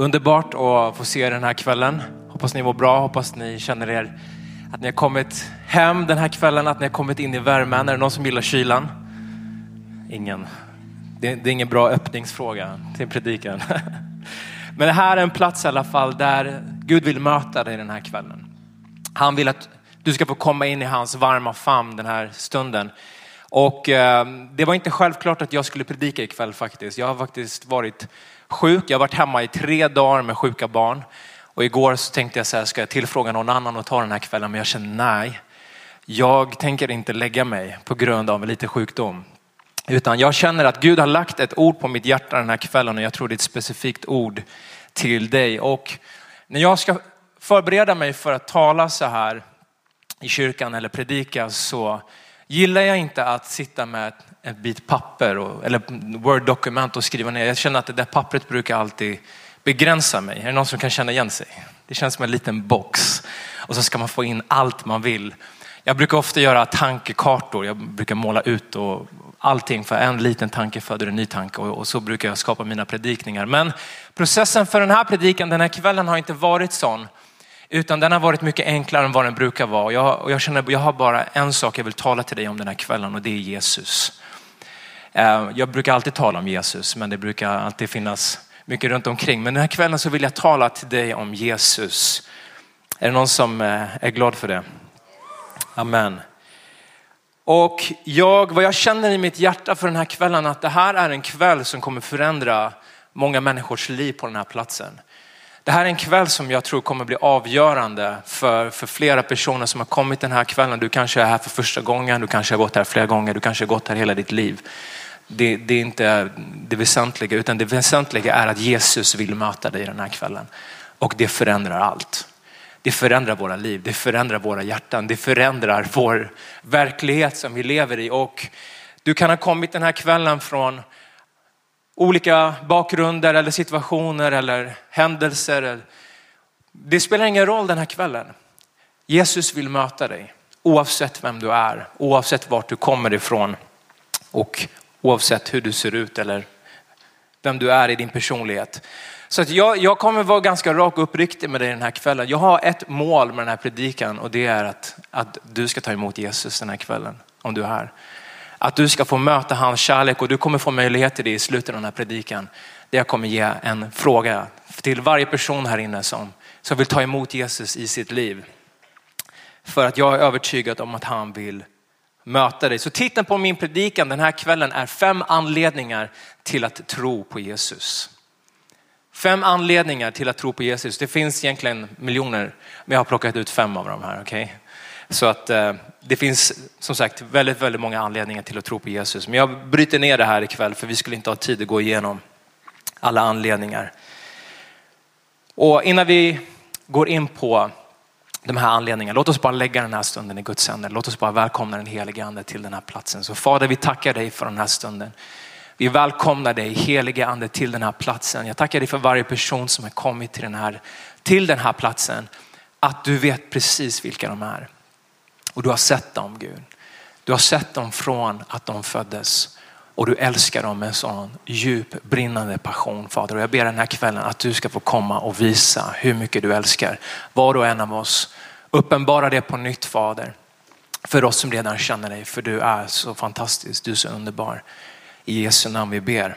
Underbart att få se er den här kvällen. Hoppas ni mår bra, hoppas ni känner er att ni har kommit hem den här kvällen, att ni har kommit in i värmen. Är det någon som gillar kylan? Ingen. Det, det är ingen bra öppningsfråga till predikan. Men det här är en plats i alla fall där Gud vill möta dig den här kvällen. Han vill att du ska få komma in i hans varma famn den här stunden. Och eh, det var inte självklart att jag skulle predika ikväll faktiskt. Jag har faktiskt varit sjuk. Jag har varit hemma i tre dagar med sjuka barn. Och igår så tänkte jag så här, ska jag tillfråga någon annan och ta den här kvällen? Men jag känner nej, jag tänker inte lägga mig på grund av lite sjukdom. Utan jag känner att Gud har lagt ett ord på mitt hjärta den här kvällen och jag tror det är ett specifikt ord till dig. Och när jag ska förbereda mig för att tala så här i kyrkan eller predika så gillar jag inte att sitta med en bit papper och, eller word-dokument och skriva ner. Jag känner att det där pappret brukar alltid begränsa mig. Är det någon som kan känna igen sig? Det känns som en liten box och så ska man få in allt man vill. Jag brukar ofta göra tankekartor. Jag brukar måla ut och allting för en liten tanke föder en ny tanke och, så brukar jag skapa mina predikningar. Men processen för den här predikan den här kvällen har inte varit sån. Utan den har varit mycket enklare än vad den brukar vara. Jag, och jag känner jag har bara en sak jag vill tala till dig om den här kvällen och det är Jesus. Eh, jag brukar alltid tala om Jesus men det brukar alltid finnas mycket runt omkring. Men den här kvällen så vill jag tala till dig om Jesus. Är det någon som eh, är glad för det? Amen. Och jag, vad jag känner i mitt hjärta för den här kvällen att det här är en kväll som kommer förändra många människors liv på den här platsen. Det här är en kväll som jag tror kommer bli avgörande för, för flera personer som har kommit den här kvällen. Du kanske är här för första gången, du kanske har gått här flera gånger, du kanske har gått här hela ditt liv. Det, det, är inte det väsentliga, utan det väsentliga är att Jesus vill möta dig den här kvällen. Och det förändrar allt. Det förändrar våra liv, det förändrar våra hjärtan, det förändrar vår verklighet som vi lever i. Och du kan ha kommit den här kvällen från olika bakgrunder eller situationer eller händelser. Det spelar ingen roll den här kvällen. Jesus vill möta dig oavsett vem du är, oavsett vart du kommer ifrån och oavsett hur du ser ut eller vem du är i din personlighet. Så att jag, jag kommer vara ganska rak och uppriktig med dig den här kvällen. Jag har ett mål med den här predikan och det är att, att du ska ta emot Jesus den här kvällen om du är här. Att du ska få möta hans kärlek och du kommer få möjlighet till det i slutet av den här predikan. Där jag kommer ge en fråga till varje person här inne som, som vill ta emot Jesus i sitt liv. För att jag är övertygad om att han vill möta dig. Så titeln på min predikan den här kvällen är fem anledningar till att tro på Jesus. Fem anledningar till att tro på Jesus. Det finns egentligen miljoner, men jag har plockat ut fem av dem här. Okay? Så att eh, det finns som sagt väldigt, väldigt många anledningar till att tro på Jesus. Men jag bryter ner det här ikväll för vi skulle inte ha tid att gå igenom alla anledningar. Och innan vi går in på de här anledningarna, låt oss bara lägga den här stunden i Guds händer. Låt oss bara välkomna den helige ande till den här platsen. Så Fader, vi tackar dig för den här stunden. Vi välkomnar dig helige ande till den här platsen. Jag tackar dig för varje person som har kommit till den här, till den här platsen. Att du vet precis vilka de är. Och du har sett dem Gud. Du har sett dem från att de föddes och du älskar dem med en sån djup brinnande passion Fader. Och jag ber den här kvällen att du ska få komma och visa hur mycket du älskar var och en av oss. Uppenbara det på nytt Fader. För oss som redan känner dig, för du är så fantastisk, du är så underbar. I Jesu namn vi ber.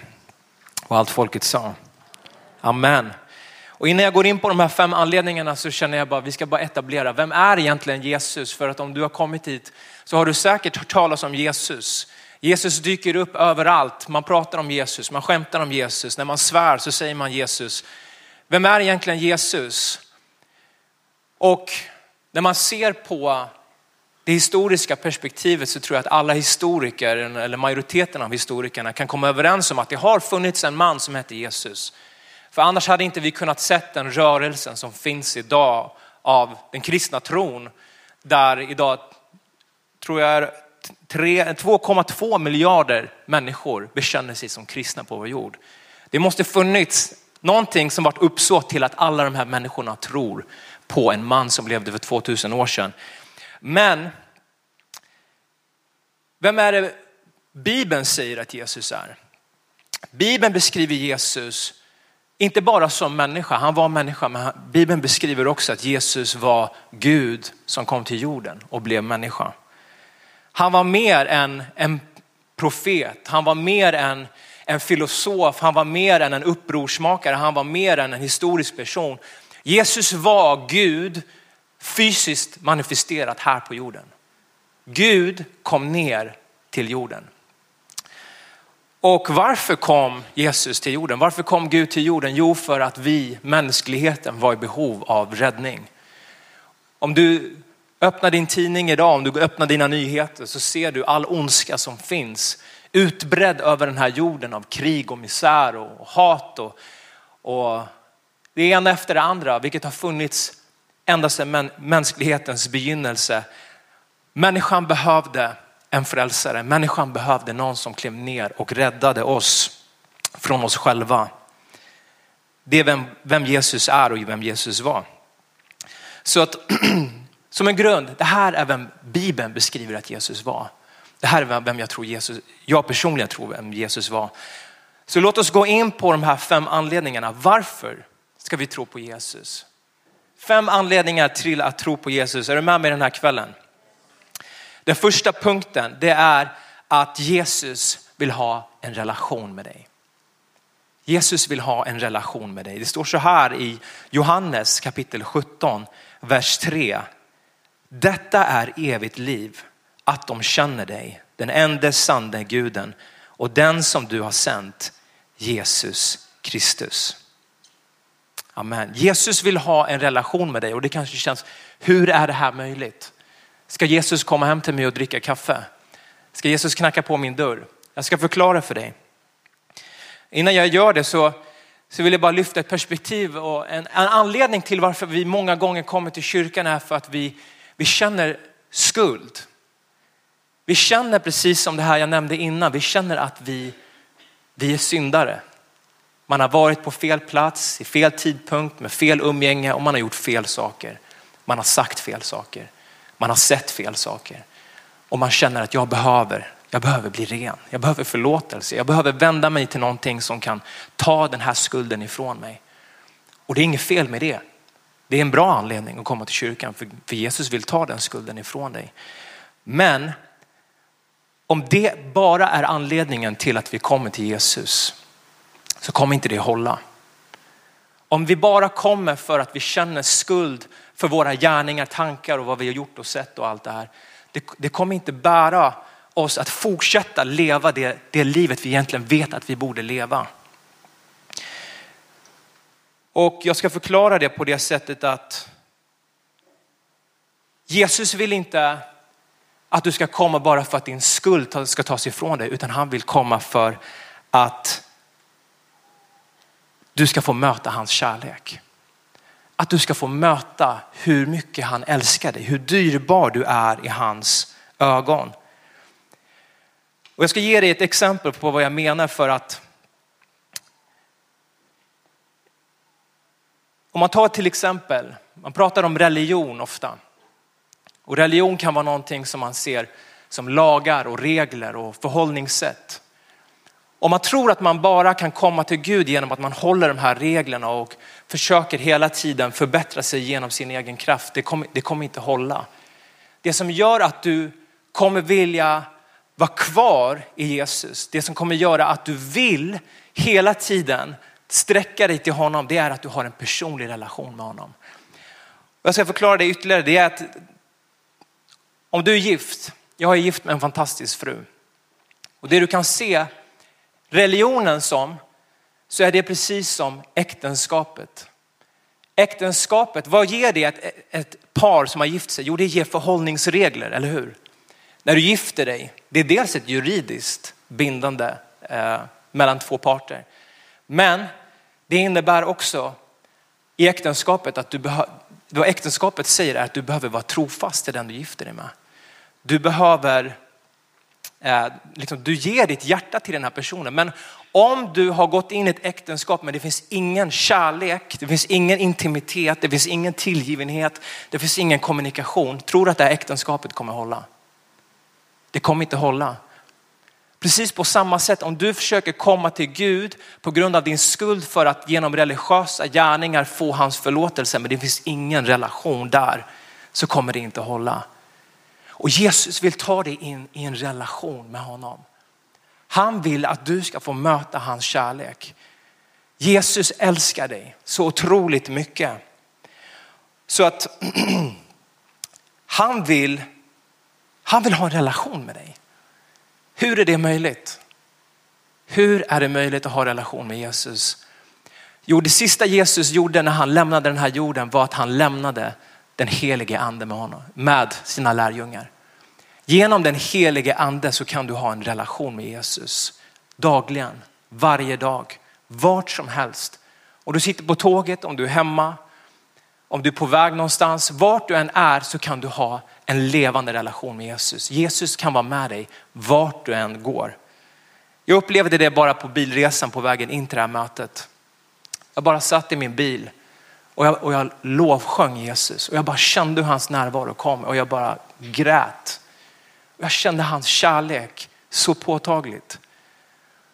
Och allt folket sa. Amen. Och innan jag går in på de här fem anledningarna så känner jag bara, vi ska bara etablera, vem är egentligen Jesus? För att om du har kommit hit så har du säkert hört talas om Jesus. Jesus dyker upp överallt, man pratar om Jesus, man skämtar om Jesus, när man svär så säger man Jesus. Vem är egentligen Jesus? Och när man ser på det historiska perspektivet så tror jag att alla historiker, eller majoriteten av historikerna kan komma överens om att det har funnits en man som heter Jesus. För annars hade inte vi kunnat sett den rörelsen som finns idag av den kristna tron. Där idag tror jag 2,2 miljarder människor bekänner sig som kristna på vår jord. Det måste funnits någonting som varit uppsåt till att alla de här människorna tror på en man som levde för 2000 år sedan. Men vem är det Bibeln säger att Jesus är? Bibeln beskriver Jesus Inte bara som människa, han var människa, men Bibeln beskriver också att Jesus var Gud som kom till jorden och blev människa. Han var mer än en profet, han var mer än en filosof, han var mer än en upprorsmakare, han var mer än en historisk person. Jesus var Gud fysiskt manifesterat här på jorden. Gud kom ner till jorden. Och varför kom Jesus till jorden? Varför kom Gud till jorden? Jo, för att vi, mänskligheten, var i behov av räddning. Om du Öppna din tidning idag, om du öppnar dina nyheter så ser du all ondska som finns utbredd över den här jorden av krig och misär och hat och, och det ena efter det andra, vilket har funnits ända sedan mänsklighetens begynnelse. Människan behövde en frälsare. Människan behövde någon som klev ner och räddade oss från oss själva. Det är vem, vem Jesus är och vem Jesus var. Så att som en grund, det här är vem Bibeln beskriver att Jesus var. Det här är vem jag tror Jesus, jag personligen tror vem Jesus var. Så låt oss gå in på de här fem anledningarna. Varför ska vi tro på Jesus? Fem anledningar till att tro på Jesus. Är du med mig den här kvällen? Den första punkten det är att Jesus vill ha en relation med dig. Jesus vill ha en relation med dig. Det står så här i Johannes kapitel 17, vers 3. Detta är evigt liv, att de känner dig, den enda sanne guden och den som du har sänt, Jesus Kristus. Amen. Jesus vill ha en relation med dig och det kanske känns, hur är det här möjligt? Ska Jesus komma hem till mig och dricka kaffe? Ska Jesus knacka på min dörr? Jag ska förklara för dig. Innan jag gör det så, så vill jag bara lyfta ett perspektiv och en, en anledning till varför vi många gånger kommer till kyrkan är för att vi, vi känner skuld. Vi känner precis som det här jag nämnde innan, vi känner att vi, vi är syndare. Man har varit på fel plats, i fel tidpunkt, med fel umgänge och man har gjort fel saker. Man har sagt fel saker. Man har sett fel saker. Och man känner att jag behöver, jag behöver bli ren. Jag behöver förlåtelse. Jag behöver vända mig till någonting som kan ta den här skulden ifrån mig. Och det är inget fel med det. Det är en bra anledning att komma till kyrkan för, Jesus vill ta den skulden ifrån dig. Men om det bara är anledningen till att vi kommer till Jesus så kommer inte det hålla. Om vi bara kommer för att vi känner skuld för våra gärningar, tankar och vad vi har gjort och sett och allt det här. Det, det kommer inte bära oss att fortsätta leva det, det livet vi egentligen vet att vi borde leva. Och jag ska förklara det på det sättet att Jesus vill inte att du ska komma bara för att din skuld ska tas ifrån dig, utan han vill komma för att du ska få möta hans kärlek. Att du ska få möta hur mycket han älskar dig, hur dyrbar du är i hans ögon. Och jag ska ge dig ett exempel på vad jag menar för att om man tar till exempel, man pratar om religion ofta. Och religion kan vara någonting som man ser som lagar och regler och förhållningssätt. Om man tror att man bara kan komma till Gud genom att man håller de här reglerna och försöker hela tiden förbättra sig genom sin egen kraft, det kommer, det kommer inte hålla. Det som gör att du kommer vilja vara kvar i Jesus, det som kommer göra att du vill hela tiden sträcka dig till honom, det är att du har en personlig relation med honom. Jag ska förklara det ytterligare, det är att om du är gift, jag är gift med en fantastisk fru. Och det du kan se religionen som, så är det precis som äktenskapet. Äktenskapet, vad ger det ett, ett par som har gift sig? Jo, det ger förhållningsregler, eller hur? När du gifter dig, det är dels ett juridiskt bindande eh, mellan två parter. Men det innebär också i äktenskapet att du behöver, vad äktenskapet säger är att du behöver vara trofast till den du gifter dig med. Du behöver Eh, liksom, du ger ditt hjärta till den här personen. Men om du har gått in i ett äktenskap men det finns ingen kärlek, det finns ingen intimitet, det finns ingen tillgivenhet, det finns ingen kommunikation. Tror du att det här äktenskapet kommer hålla? Det kommer inte hålla. Precis på samma sätt om du försöker komma till Gud på grund av din skuld för att genom religiösa gärningar få hans förlåtelse men det finns ingen relation där så kommer det inte hålla. Och Jesus vill ta dig in i en relation med honom. Han vill att du ska få möta hans kärlek. Jesus älskar dig så otroligt mycket. Så att han vill, han vill ha en relation med dig. Hur är det möjligt? Hur är det möjligt att ha relation med Jesus? Jo, det sista Jesus gjorde när han lämnade den här jorden var att han lämnade den helige ande med honom, med sina lärjungar. Genom den helige ande så kan du ha en relation med Jesus dagligen, varje dag, vart som helst. Och du sitter på tåget, om du är hemma, om du är på väg någonstans, vart du än är så kan du ha en levande relation med Jesus. Jesus kan vara med dig vart du än går. Jag upplevde det bara på bilresan på vägen in till det här mötet. Jag bara satt i min bil och jag, och jag lovsjöng Jesus och jag bara kände hur hans närvaro kom och jag bara grät. Jag kände hans kärlek så påtagligt.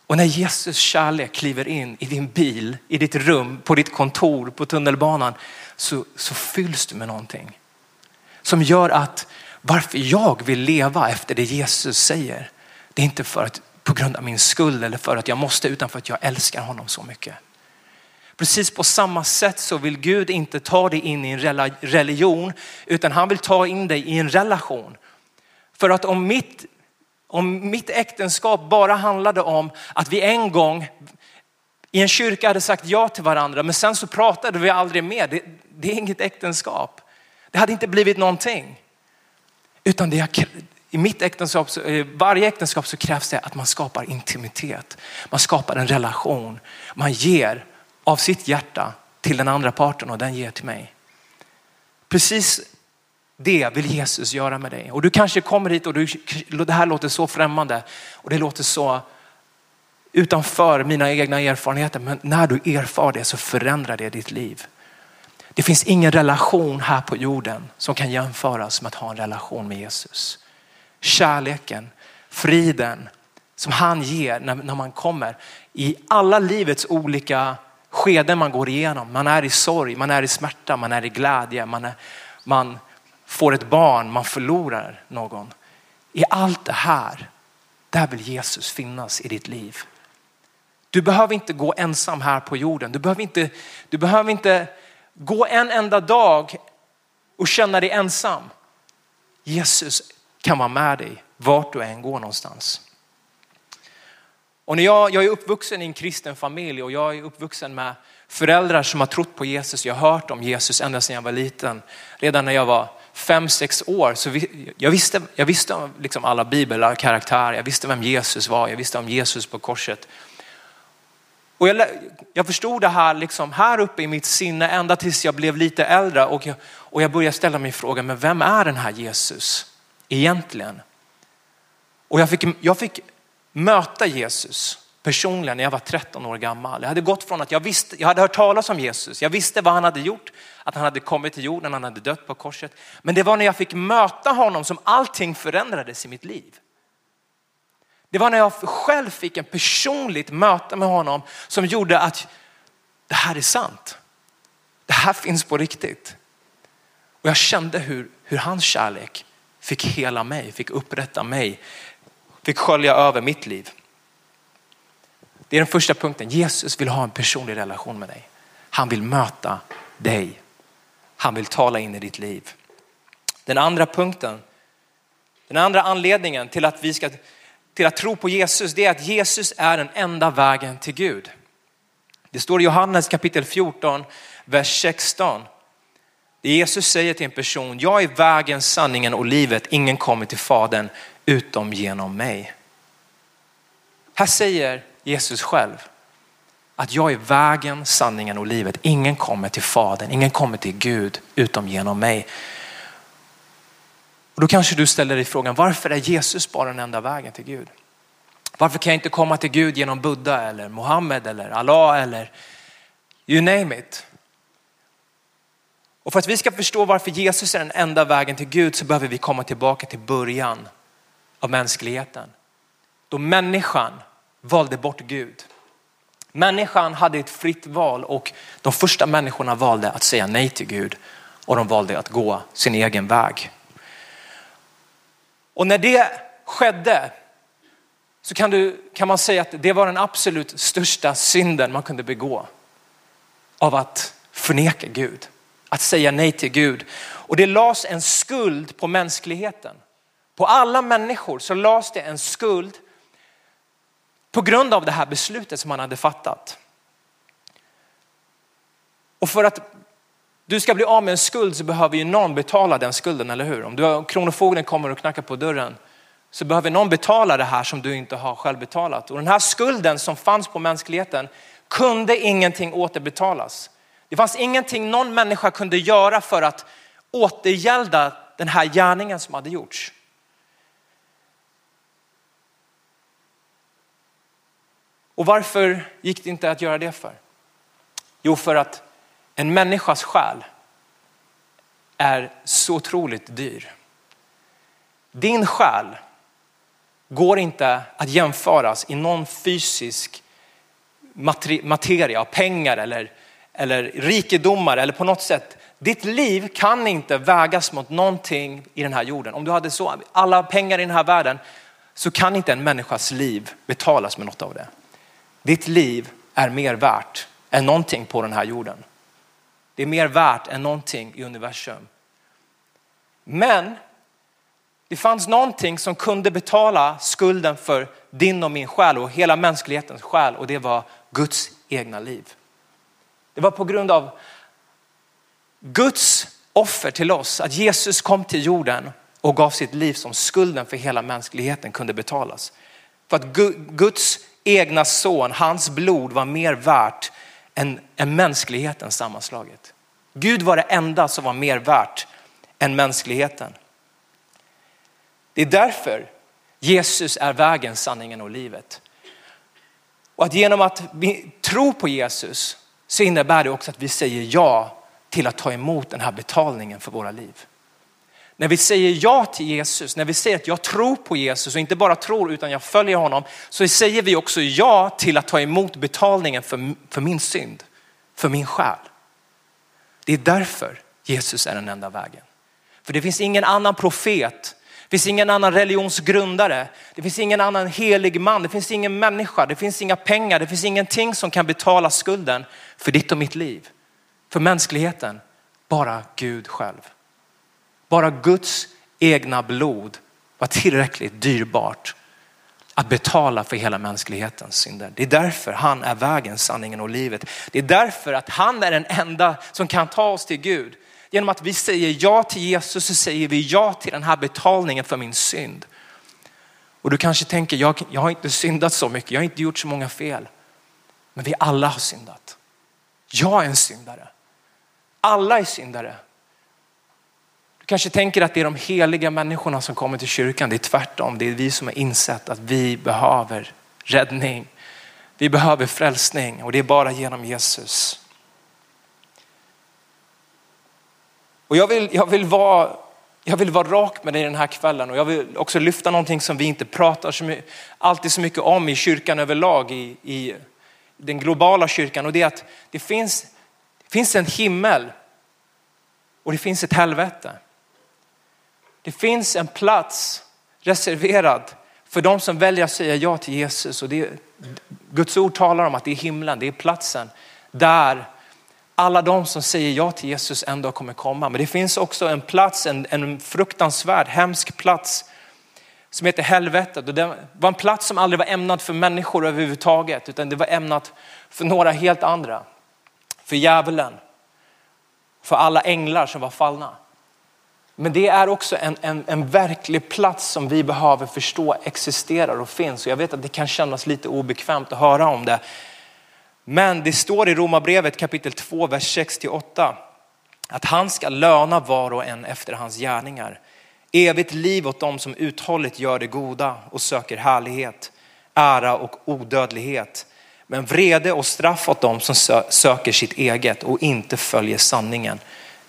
Och när Jesus kärlek kliver in i din bil, i ditt rum, på ditt kontor, på tunnelbanan så, så fylls du med någonting. Som gör att varför jag vill leva efter det Jesus säger, det är inte för att, på grund av min skuld eller för att jag måste utan för att jag älskar honom så mycket. Precis på samma sätt så vill Gud inte ta dig in i en religion utan han vill ta in dig i en relation. För att om mitt, om mitt äktenskap bara handlade om att vi en gång i en kyrka hade sagt ja till varandra men sen så pratade vi aldrig mer. Det, det är inget äktenskap. Det hade inte blivit någonting. Utan det, i mitt äktenskap, i varje äktenskap så krävs det att man skapar intimitet. Man skapar en relation. Man ger av sitt hjärta till den andra parten och den ger till mig. Precis det vill Jesus göra med dig. Och du kanske kommer hit och du, det här låter så främmande och det låter så utanför mina egna erfarenheter. Men när du erfar det så förändrar det ditt liv. Det finns ingen relation här på jorden som kan jämföras med att ha en relation med Jesus. Kärleken, friden som han ger när, när man kommer i alla livets olika skeden man går igenom. Man är i sorg, man är i smärta, man är i glädje, man, är, man får ett barn, man förlorar någon. I allt det här, där vill Jesus finnas i ditt liv. Du behöver inte gå ensam här på jorden. Du behöver inte, du behöver inte gå en enda dag och känna dig ensam. Jesus kan vara med dig vart du än går någonstans. Och när jag, jag är uppvuxen i en kristen familj och jag är uppvuxen med föräldrar som har trott på Jesus. Jag har hört om Jesus ända sedan jag var liten. Redan när jag var fem, sex år så vi, jag visste, jag visste om liksom alla bibelkaraktärer. Jag visste vem Jesus var. Jag visste om Jesus på korset. Och jag, jag förstod det här, liksom, här uppe i mitt sinne ända tills jag blev lite äldre och jag, och jag började ställa mig frågan, men vem är den här Jesus egentligen? Och jag fick, jag fick möta Jesus personligen när jag var 13 år gammal. Jag hade gått från att jag visste, jag hade hört talas om Jesus, jag visste vad han hade gjort, att han hade kommit till jorden, han hade dött på korset. Men det var när jag fick möta honom som allting förändrades i mitt liv. Det var när jag själv fick en personligt möte med honom som gjorde att det här är sant. Det här finns på riktigt. Och jag kände hur, hur hans kärlek fick hela mig, fick upprätta mig, fick skölja över mitt liv. Det är den första punkten. Jesus vill ha en personlig relation med dig. Han vill möta dig. Han vill tala in i ditt liv. Den andra punkten, den andra anledningen till att vi ska till att tro på Jesus, det är att Jesus är den enda vägen till Gud. Det står i Johannes kapitel 14, vers 16. Det Jesus säger till en person, jag är vägen, sanningen och livet. Ingen kommer till Fadern utom genom mig. Här säger Jesus själv att jag är vägen, sanningen och livet. Ingen kommer till Fadern, ingen kommer till Gud utom genom mig. Och då kanske du ställer dig frågan, varför är Jesus bara den enda vägen till Gud? Varför kan jag inte komma till Gud genom Buddha eller Mohammed eller Allah eller you name it? Och för att vi ska förstå varför Jesus är den enda vägen till Gud så behöver vi komma tillbaka till början av mänskligheten. då människan valde bort Gud. Människan hade ett fritt val och de första människorna valde att säga nej till Gud och de valde att gå sin egen väg. Och när det skedde så kan, du, kan man säga att det var den absolut största synden man kunde begå av att förneka Gud, att säga nej till Gud. Och det lades en skuld på mänskligheten. På alla människor så lades det en skuld på grund av det här beslutet som man hade fattat. Och för att du ska bli av med en skuld så behöver ju någon betala den skulden, eller hur? Om du kronofogden kommer och knackar på dörren så behöver någon betala det här som du inte har själv betalat. Och den här skulden som fanns på mänskligheten kunde ingenting återbetalas. Det fanns ingenting någon människa kunde göra för att återgälda den här gärningen som hade gjorts. Och varför gick det inte att göra det för? Jo, för att en människas själ är så otroligt dyr. Din själ går inte att jämföras i någon fysisk materia, pengar eller, eller rikedomar eller på något sätt. Ditt liv kan inte vägas mot någonting i den här jorden. Om du hade så, alla pengar i den här världen så kan inte en människas liv betalas med något av det. Ditt liv är mer värt än någonting på den här jorden. Det är mer värt än någonting i universum. Men det fanns någonting som kunde betala skulden för din och min själ och hela mänsklighetens själ och det var Guds egna liv. Det var på grund av Guds offer till oss, att Jesus kom till jorden och gav sitt liv som skulden för hela mänskligheten kunde betalas. För att Guds egna son, hans blod var mer värt än, än mänskligheten sammanslaget. Gud var det enda som var mer värt än mänskligheten. Det är därför Jesus är vägen, sanningen och livet. Och att genom att vi tror på Jesus så innebär det också att vi säger ja till att ta emot den här betalningen för våra liv. När vi säger ja till Jesus, när vi säger att jag tror på Jesus och inte bara tror utan jag följer honom, så säger vi också ja till att ta emot betalningen för, för min synd, för min själ. Det är därför Jesus är den enda vägen. För det finns ingen annan profet det finns ingen annan religionsgrundare. Det finns ingen annan helig man. Det finns ingen människa. Det finns inga pengar. Det finns ingenting som kan betala skulden för ditt och mitt liv. För mänskligheten. Bara Gud själv. Bara Guds egna blod var tillräckligt dyrbart att betala för hela mänsklighetens synder. Det är därför han är vägen, sanningen och livet. Det är därför att han är den enda som kan ta oss till Gud. Genom att vi säger ja till Jesus så säger vi ja till den här betalningen för min synd. Och du kanske tänker, jag, jag har inte syndat så mycket, jag har inte gjort så många fel. Men vi alla har syndat. Jag är en syndare. Alla är syndare. Du kanske tänker att det är de heliga människorna som kommer till kyrkan. Det är tvärtom. Det är vi som har insett att vi behöver räddning. Vi behöver frälsning och det är bara genom Jesus. Och jag vill, jag vill, vara, jag vill vara rak med dig den här kvällen och jag vill också lyfta någonting som vi inte pratar så mycket, alltid så mycket om i kyrkan överlag, i, i den globala kyrkan. Och det är att det finns, det finns en himmel och det finns ett helvete. Det finns en plats reserverad för de som väljer att säga ja till Jesus. Och det, Guds ord talar om att det är himlen, det är platsen där alla de som säger ja till Jesus en dag kommer komma. Men det finns också en plats, en, en fruktansvärd, hemsk plats som heter helvetet. Och det var en plats som aldrig var ämnad för människor överhuvudtaget, utan det var ämnat för några helt andra. För djävulen, för alla änglar som var fallna. Men det är också en, en, en verklig plats som vi behöver förstå existerar och finns. Och jag vet att det kan kännas lite obekvämt att höra om det. Men det står i Romarbrevet kapitel 2, vers 6 8 att han ska löna var och en efter hans gärningar. Evigt liv åt dem som uthålligt gör det goda och söker härlighet, ära och odödlighet. Men vrede och straff åt dem som söker sitt eget och inte följer sanningen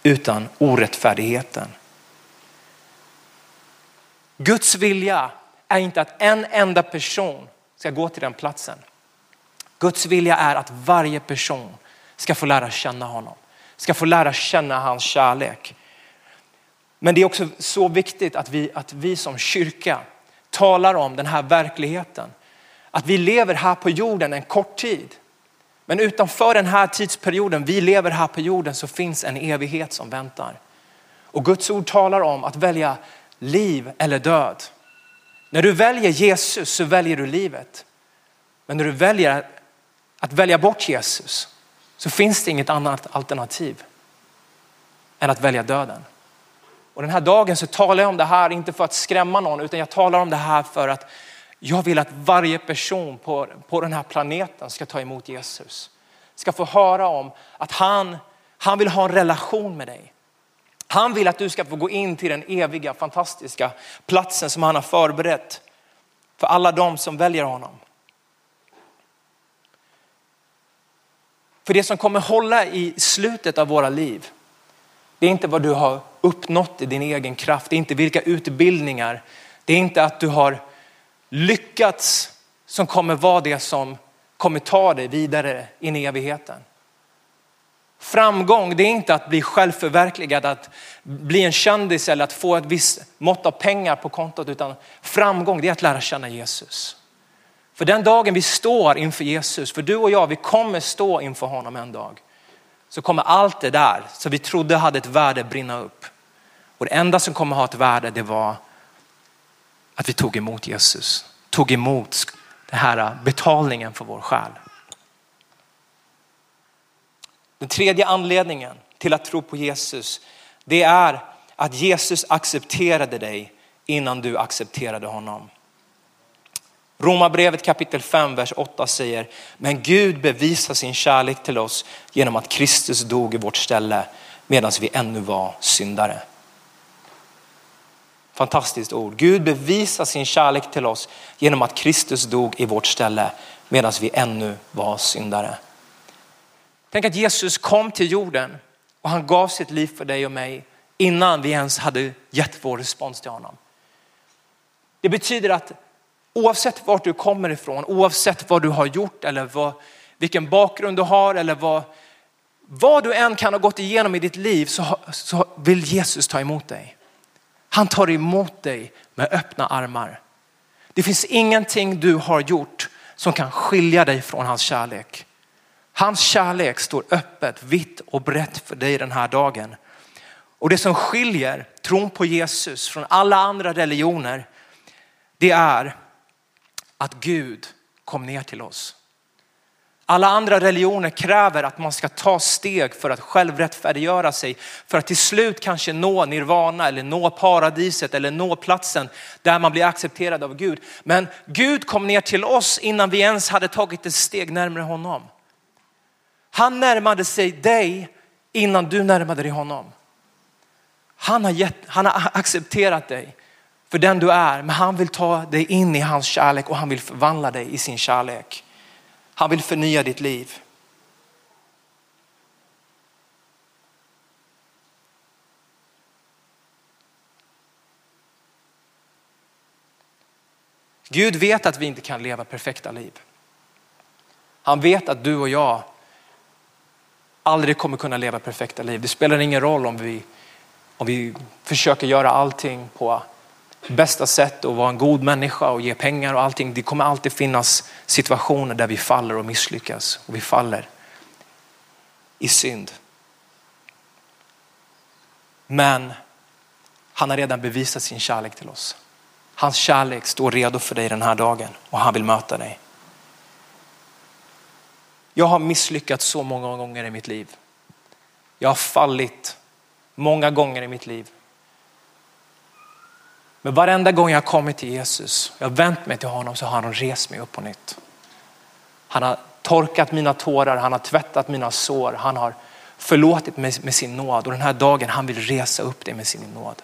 utan orättfärdigheten. Guds vilja är inte att en enda person ska gå till den platsen. Guds vilja är att varje person ska få lära känna honom, ska få lära känna hans kärlek. Men det är också så viktigt att vi, att vi som kyrka talar om den här verkligheten. Att vi lever här på jorden en kort tid. Men utanför den här tidsperioden vi lever här på jorden så finns en evighet som väntar. Och Guds ord talar om att välja liv eller död. När du väljer Jesus så väljer du livet. Men när du väljer att välja bort Jesus så finns det inget annat alternativ än att välja döden. Och den här dagen så talar jag om det här, inte för att skrämma någon, utan jag talar om det här för att jag vill att varje person på, på den här planeten ska ta emot Jesus. Ska få höra om att han, han vill ha en relation med dig. Han vill att du ska få gå in till den eviga, fantastiska platsen som han har förberett för alla de som väljer honom. För det som kommer hålla i slutet av våra liv, det är inte vad du har uppnått i din egen kraft, det är inte vilka utbildningar, det är inte att du har lyckats som kommer vara det som kommer ta dig vidare in i evigheten. Framgång det är inte att bli självförverkligad, att bli en kändis eller att få ett visst mått av pengar på kontot utan framgång det är att lära känna Jesus. För den dagen vi står inför Jesus, för du och jag vi kommer stå inför honom en dag. Så kommer allt det där som vi trodde hade ett värde brinna upp. Och det enda som kommer ha ett värde det var att vi tog emot Jesus. Tog emot den här betalningen för vår själ. Den tredje anledningen till att tro på Jesus, det är att Jesus accepterade dig innan du accepterade honom. Romarbrevet kapitel 5, vers 8 säger, men Gud bevisar sin kärlek till oss genom att Kristus dog i vårt ställe medan vi ännu var syndare. Fantastiskt ord. Gud bevisar sin kärlek till oss genom att Kristus dog i vårt ställe medan vi ännu var syndare. Tänk att Jesus kom till jorden och han gav sitt liv för dig och mig innan vi ens hade gett vår respons till honom. Det betyder att oavsett vart du kommer ifrån, oavsett vad du har gjort eller vad, vilken bakgrund du har eller vad, vad du än kan ha gått igenom i ditt liv så, så vill Jesus ta emot dig. Han tar emot dig med öppna armar. Det finns ingenting du har gjort som kan skilja dig från hans kärlek. Hans kärlek står öppet, vitt och brett för dig den här dagen. Och det som skiljer tron på Jesus från alla andra religioner, det är att Gud kom ner till oss. Alla andra religioner kräver att man ska ta steg för att själv rättfärdiggöra sig för att till slut kanske nå nirvana eller nå paradiset eller nå platsen där man blir accepterad av Gud. Men Gud kom ner till oss innan vi ens hade tagit ett steg närmare honom. Han närmade sig dig innan du närmade dig honom. Han har, gett, han har accepterat dig för den du är, men han vill ta dig in i hans kärlek och han vill förvandla dig i sin kärlek. Han vill förnya ditt liv. Gud vet att vi inte kan leva perfekta liv. Han vet att du och jag aldrig kommer kunna leva perfekta liv. Det spelar ingen roll om vi, om vi försöker göra allting på bästa sätt och vara en god människa och ge pengar och allting. Det kommer alltid finnas situationer där vi faller och misslyckas och vi faller i synd. Men han har redan bevisat sin kärlek till oss. Hans kärlek står redo för dig den här dagen och han vill möta dig. Jag har misslyckats så många gånger i mitt liv. Jag har fallit många gånger i mitt liv. Men varenda gång jag har kommit till Jesus, jag har vänt mig till honom så har han rest mig upp på nytt. Han har torkat mina tårar, han har tvättat mina sår, han har förlåtit mig med sin nåd och den här dagen han vill resa upp dig med sin nåd.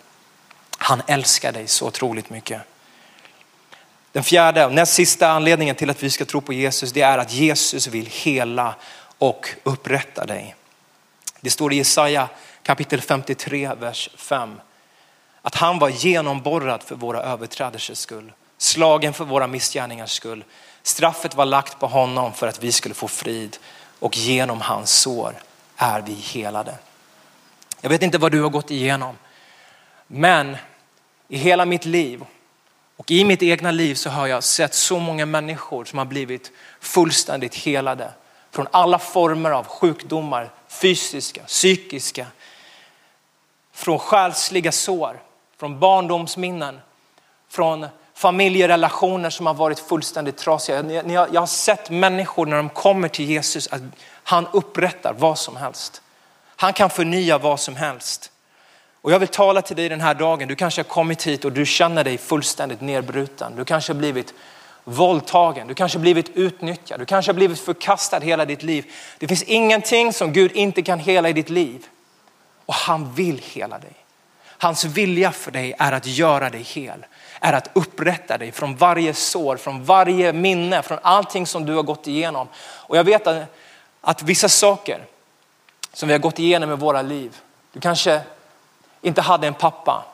Han älskar dig så otroligt mycket. Den fjärde och näst sista anledningen till att vi ska tro på Jesus det är att Jesus vill hela och upprätta dig. Det står i Jesaja kapitel 53 vers 5 att han var genomborrad för våra överträdelsers skull slagen för våra missgärningars skull. Straffet var lagt på honom för att vi skulle få frid och genom hans sår är vi helade. Jag vet inte vad du har gått igenom, men i hela mitt liv och i mitt egna liv så har jag sett så många människor som har blivit fullständigt helade från alla former av sjukdomar, fysiska, psykiska, från själsliga sår, från barndomsminnen, från familjerelationer som har varit fullständigt trasiga. Jag har sett människor när de kommer till Jesus att han upprättar vad som helst. Han kan förnya vad som helst. Och jag vill tala till dig den här dagen. Du kanske har kommit hit och du känner dig fullständigt nedbruten. Du kanske har blivit våldtagen, du kanske har blivit utnyttjad, du kanske har blivit förkastad hela ditt liv. Det finns ingenting som Gud inte kan hela i ditt liv. Och han vill hela dig. Hans vilja för dig är att göra dig hel, är att upprätta dig från varje sår, från varje minne, från allting som du har gått igenom. Och jag vet att, att vissa saker som vi har gått igenom i våra liv, du kanske inte hade en pappa.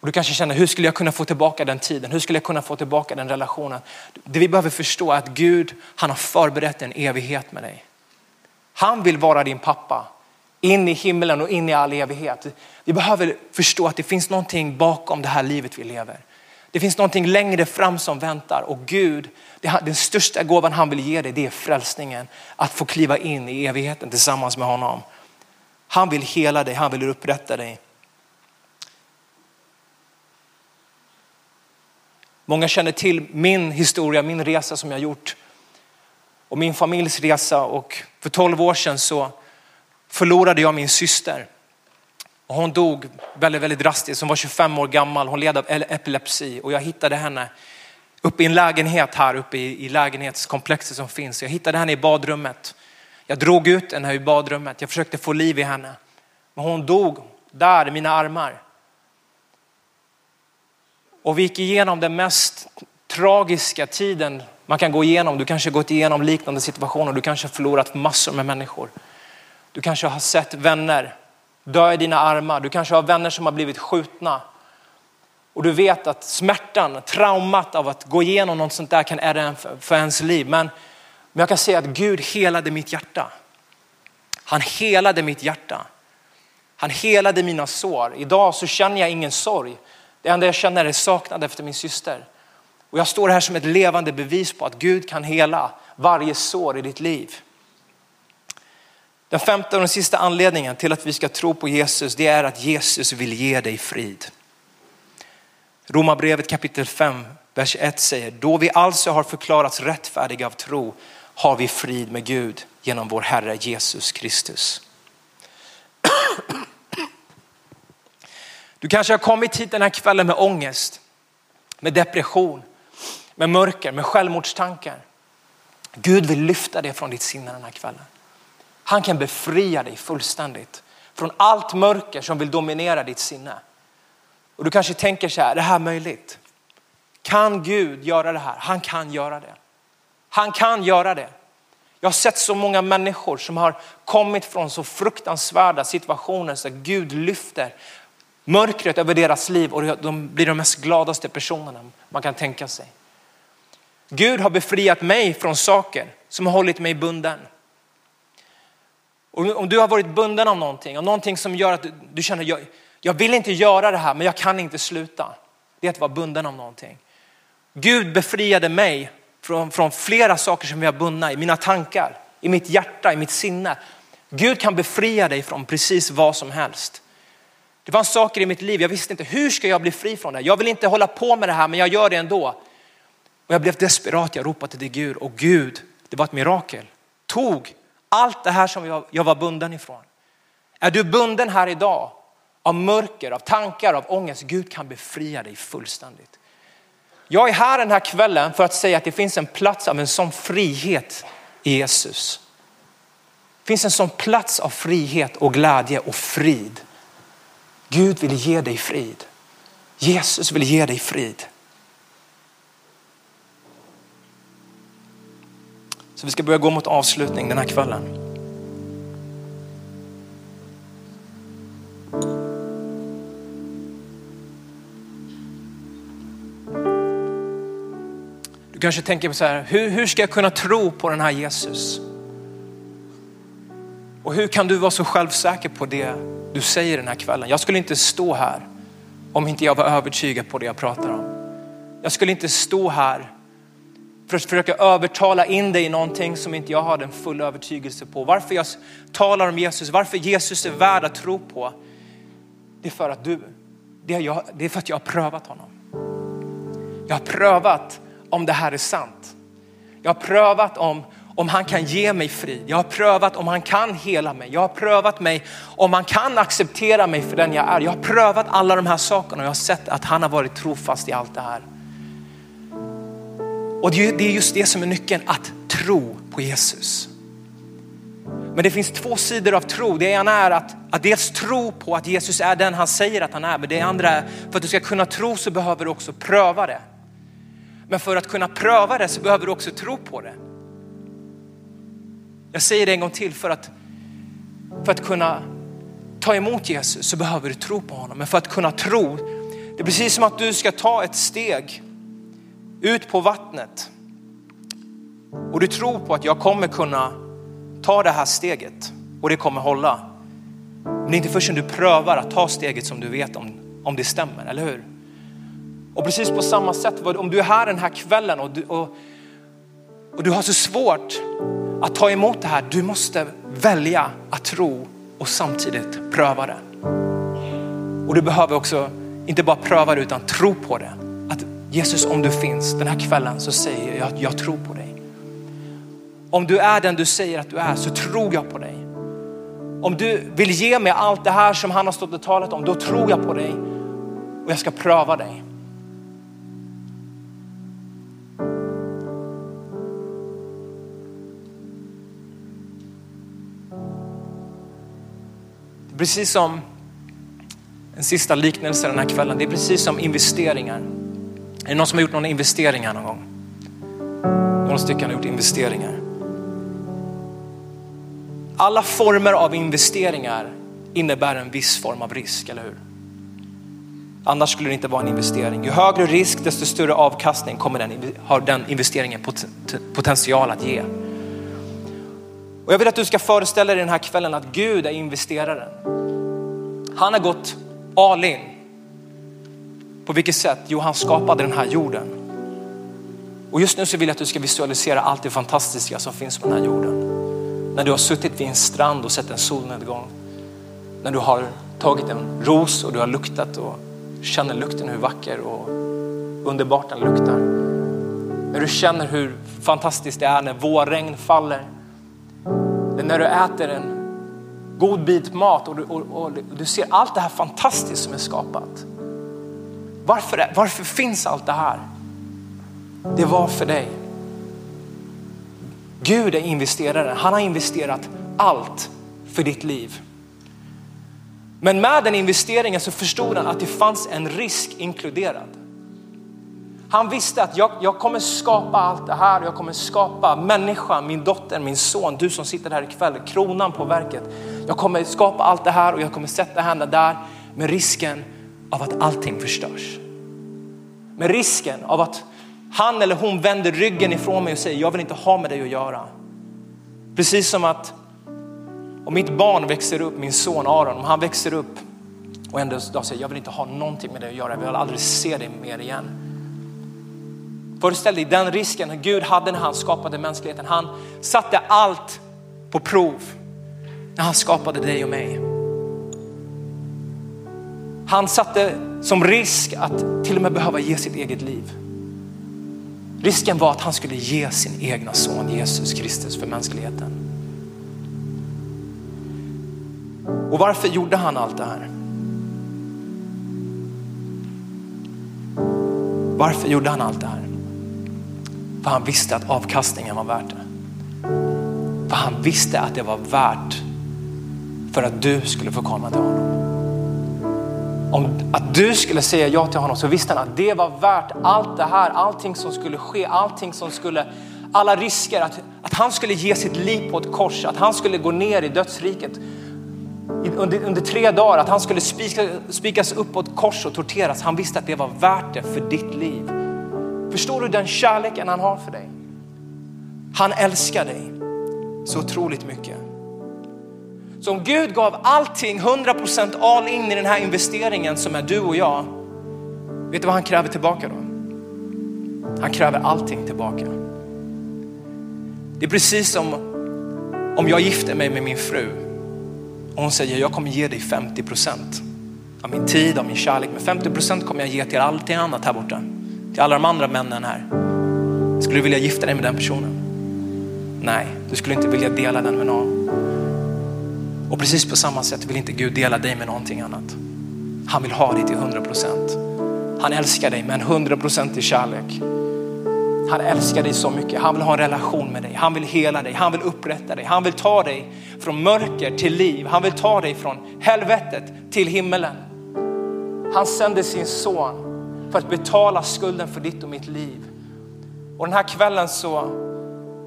Och du kanske känner, hur skulle jag kunna få tillbaka den tiden? Hur skulle jag kunna få tillbaka den relationen? Det vi behöver förstå är att Gud, han har förberett en evighet med dig. Han vill vara din pappa in i himlen och in i all evighet. Vi behöver förstå att det finns någonting bakom det här livet vi lever. Det finns någonting längre fram som väntar och Gud, den största gåvan han vill ge dig det är frälsningen. Att få kliva in i evigheten tillsammans med honom. Han vill hela dig, han vill upprätta dig. Många känner till min historia, min resa som jag gjort och min familjs resa och för 12 år sedan så förlorade jag min syster. Och hon dog väldigt, väldigt drastiskt. Hon var 25 år gammal. Hon led av epilepsi och jag hittade henne uppe i en lägenhet här uppe i, i lägenhetskomplexet som finns. Jag hittade henne i badrummet. Jag drog ut henne i badrummet. Jag försökte få liv i henne. Men hon dog där i mina armar. Och vi gick igenom den mest tragiska tiden man kan gå igenom. Du kanske gått igenom liknande situationer. Du kanske har förlorat massor med människor. Du kanske har sett vänner dö i dina armar. Du kanske har vänner som har blivit skjutna. Och du vet att smärtan, traumat av att gå igenom något sånt där kan ära för ens liv. Men, men jag kan säga att Gud helade mitt hjärta. Han helade mitt hjärta. Han helade mina sår. Idag så känner jag ingen sorg. Det enda jag känner är saknad efter min syster. Och jag står här som ett levande bevis på att Gud kan hela varje sår i ditt liv. Den femte och den sista anledningen till att vi ska tro på Jesus, det är att Jesus vill ge dig frid. Romarbrevet kapitel 5, vers 1 säger, då vi alltså har förklarats rättfärdiga av tro har vi frid med Gud genom vår Herre Jesus Kristus. Du kanske har kommit hit den här kvällen med ångest, med depression, med mörker, med självmordstankar. Gud vill lyfta det från ditt sinne den här kvällen. Han kan befria dig fullständigt från allt mörker som vill dominera ditt sinne. Och du kanske tänker så här, är det här möjligt? Kan Gud göra det här? Han kan göra det. Han kan göra det. Jag har sett så många människor som har kommit från så fruktansvärda situationer så att Gud lyfter mörkret över deras liv och de blir de mest gladaste personerna man kan tänka sig. Gud har befriat mig från saker som har hållit mig bunden. Och om du har varit bunden av någonting, av någonting som gör att du, känner jag, jag vill inte göra det här men jag kan inte sluta. Det är att vara bunden av någonting. Gud befriade mig från, från flera saker som vi har bundna i mina tankar, i mitt hjärta, i mitt sinne. Gud kan befria dig från precis vad som helst. Det fanns saker i mitt liv, jag visste inte hur ska jag bli fri från det. Jag vill inte hålla på med det här men jag gör det ändå. Och jag blev desperat, jag ropade till Gud och Gud, det var ett mirakel, tog allt det här som jag, jag var bunden ifrån. Är du bunden här idag av mörker, av tankar, av ångest, Gud kan befria dig fullständigt. Jag är här den här kvällen för att säga att det finns en plats av en sån frihet i Jesus. Det finns en sån plats av frihet och glädje och frid. Gud vill ge dig frid. Jesus vill ge dig frid. Så vi ska börja gå mot avslutning den här kvällen. Kanske tänker så här, hur, hur ska jag kunna tro på den här Jesus? Och hur kan du vara så självsäker på det du säger den här kvällen? Jag skulle inte stå här om inte jag var övertygad på det jag pratar om. Jag skulle inte stå här för att försöka övertala in dig i någonting som inte jag har en full övertygelse på. Varför jag talar om Jesus, varför Jesus är värd att tro på. Det är för att du, det är, jag, det är för att jag har prövat honom. Jag har prövat om det här är sant. Jag har prövat om, om han kan ge mig frid. Jag har prövat om han kan hela mig. Jag har prövat mig om han kan acceptera mig för den jag är. Jag har prövat alla de här sakerna och jag har sett att han har varit trofast i allt det här. Och det är just det som är nyckeln, att tro på Jesus. Men det finns två sidor av tro. Det ena är att, att dels tro på att Jesus är den han säger att han är. Men det andra är, för att du ska kunna tro så behöver du också pröva det. Men för att kunna pröva det så behöver du också tro på det. Jag säger det en gång till för att, för att kunna ta emot Jesus så behöver du tro på honom. Men för att kunna tro, det är precis som att du ska ta ett steg ut på vattnet och du tror på att jag kommer kunna ta det här steget och det kommer hålla. Men det är inte förrän du prövar att ta steget som du vet om, om det stämmer, eller hur? Och precis på samma sätt, om du är här den här kvällen och du, och, och du har så svårt att ta emot det här, du måste välja att tro och samtidigt pröva det. Och du behöver också inte bara pröva det utan tro på det. Att Jesus om du finns den här kvällen så säger jag att jag tror på dig. Om du är den du säger att du är så tror jag på dig. Om du vill ge mig allt det här som han har stått och talat om, då tror jag på dig och jag ska pröva dig. Precis som en sista liknelse den här kvällen, det är precis som investeringar. Är det någon som har gjort någon investering här någon gång? Några stycken har gjort investeringar. Alla former av investeringar innebär en viss form av risk, eller hur? Annars skulle det inte vara en investering. Ju högre risk, desto större avkastning kommer den, har den investeringen potential att ge. Och jag vill att du ska föreställa dig den här kvällen att Gud är investeraren. Han har gått all in. På vilket sätt? Jo, han skapade den här jorden. Och just nu så vill jag att du ska visualisera allt det fantastiska som finns på den här jorden. När du har suttit vid en strand och sett en solnedgång. När du har tagit en ros och du har luktat och känner lukten hur vacker och underbart den luktar. När du känner hur fantastiskt det är när vårregn faller när du äter en god bit mat och du, och, och du ser allt det här fantastiskt som är skapat. Varför, varför finns allt det här? Det var för dig. Gud är investeraren. Han har investerat allt för ditt liv. Men med den investeringen så förstod han att det fanns en risk inkluderad. Han visste att jag, jag kommer skapa allt det här och jag kommer skapa människan, min dotter, min son, du som sitter här ikväll, kronan på verket. Jag kommer skapa allt det här och jag kommer sätta henne där med risken av att allting förstörs. Med risken av att han eller hon vänder ryggen ifrån mig och säger jag vill inte ha med dig att göra. Precis som att om mitt barn växer upp, min son Aron, om han växer upp och ändå säger jag vill inte ha någonting med dig att göra, jag vill aldrig se dig mer igen. Föreställ dig den risken Gud hade när han skapade mänskligheten. Han satte allt på prov när han skapade dig och mig. Han satte som risk att till och med behöva ge sitt eget liv. Risken var att han skulle ge sin egna son Jesus Kristus för mänskligheten. Och varför gjorde han allt det här? Varför gjorde han allt det här? För han visste att avkastningen var värt det. För han visste att det var värt för att du skulle få komma till honom. Om att du skulle säga ja till honom så visste han att det var värt allt det här, allting som skulle ske, allting som skulle, alla risker, att, att han skulle ge sitt liv på ett kors, att han skulle gå ner i dödsriket under, under tre dagar, att han skulle spika, spikas upp på ett kors och torteras. Han visste att det var värt det för ditt liv. Förstår du den kärleken han har för dig? Han älskar dig så otroligt mycket. Så om Gud gav allting 100% all in i den här investeringen som är du och jag, vet du vad han kräver tillbaka då? Han kräver allting tillbaka. Det är precis som om jag gifter mig med min fru och hon säger jag kommer ge dig 50% av min tid, av min kärlek, men 50% kommer jag ge till allting annat här borta. Till alla de andra männen här. Skulle du vilja gifta dig med den personen? Nej, du skulle inte vilja dela den med någon. Och precis på samma sätt vill inte Gud dela dig med någonting annat. Han vill ha dig till 100%. Han älskar dig med en 100% i kärlek. Han älskar dig så mycket. Han vill ha en relation med dig. Han vill hela dig. Han vill upprätta dig. Han vill ta dig från mörker till liv. Han vill ta dig från helvetet till himmelen. Han sände sin son för att betala skulden för ditt och mitt liv. Och den här kvällen så,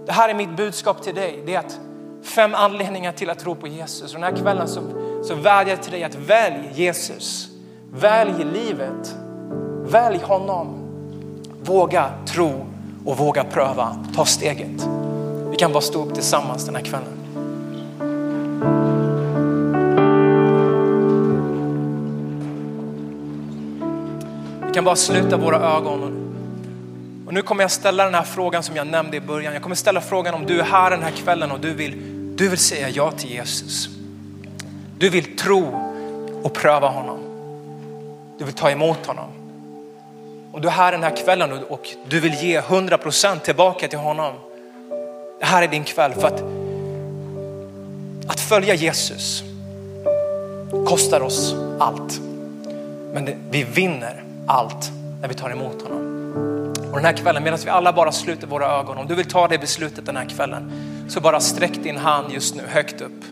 det här är mitt budskap till dig. Det är att fem anledningar till att tro på Jesus. Och den här kvällen så, så vädjar jag till dig att välj Jesus. Välj livet. Välj honom. Våga tro och våga pröva. Ta steget. Vi kan bara stå upp tillsammans den här kvällen. Kan bara sluta våra ögon. Och nu kommer jag ställa den här frågan som jag nämnde i början. Jag kommer ställa frågan om du är här den här kvällen och du vill, du vill säga ja till Jesus. Du vill tro och pröva honom. Du vill ta emot honom. Om du är här den här kvällen och du vill ge 100% tillbaka till honom. Det här är din kväll för att, att följa Jesus kostar oss allt. Men det, vi vinner allt när vi tar emot honom. Och den här kvällen, medan vi alla bara sluter våra ögon, om du vill ta det beslutet den här kvällen, så bara sträck din hand just nu högt upp.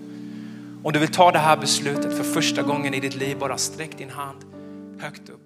Om du vill ta det här beslutet för första gången i ditt liv, bara sträck din hand högt upp.